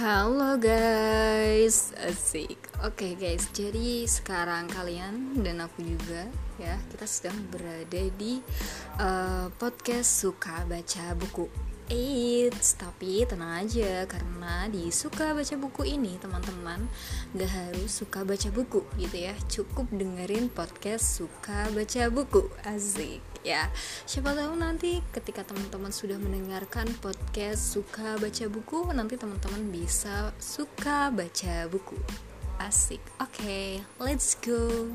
Halo guys, asik. Oke guys, jadi sekarang kalian dan aku juga ya kita sedang berada di uh, podcast suka baca buku. Eits, tapi tenang aja karena di suka baca buku ini teman-teman gak harus suka baca buku gitu ya. Cukup dengerin podcast suka baca buku. Asik ya. Siapa tahu nanti ketika teman-teman sudah mendengarkan podcast suka baca buku Nanti teman-teman bisa suka baca buku. Asik, oke okay, let's go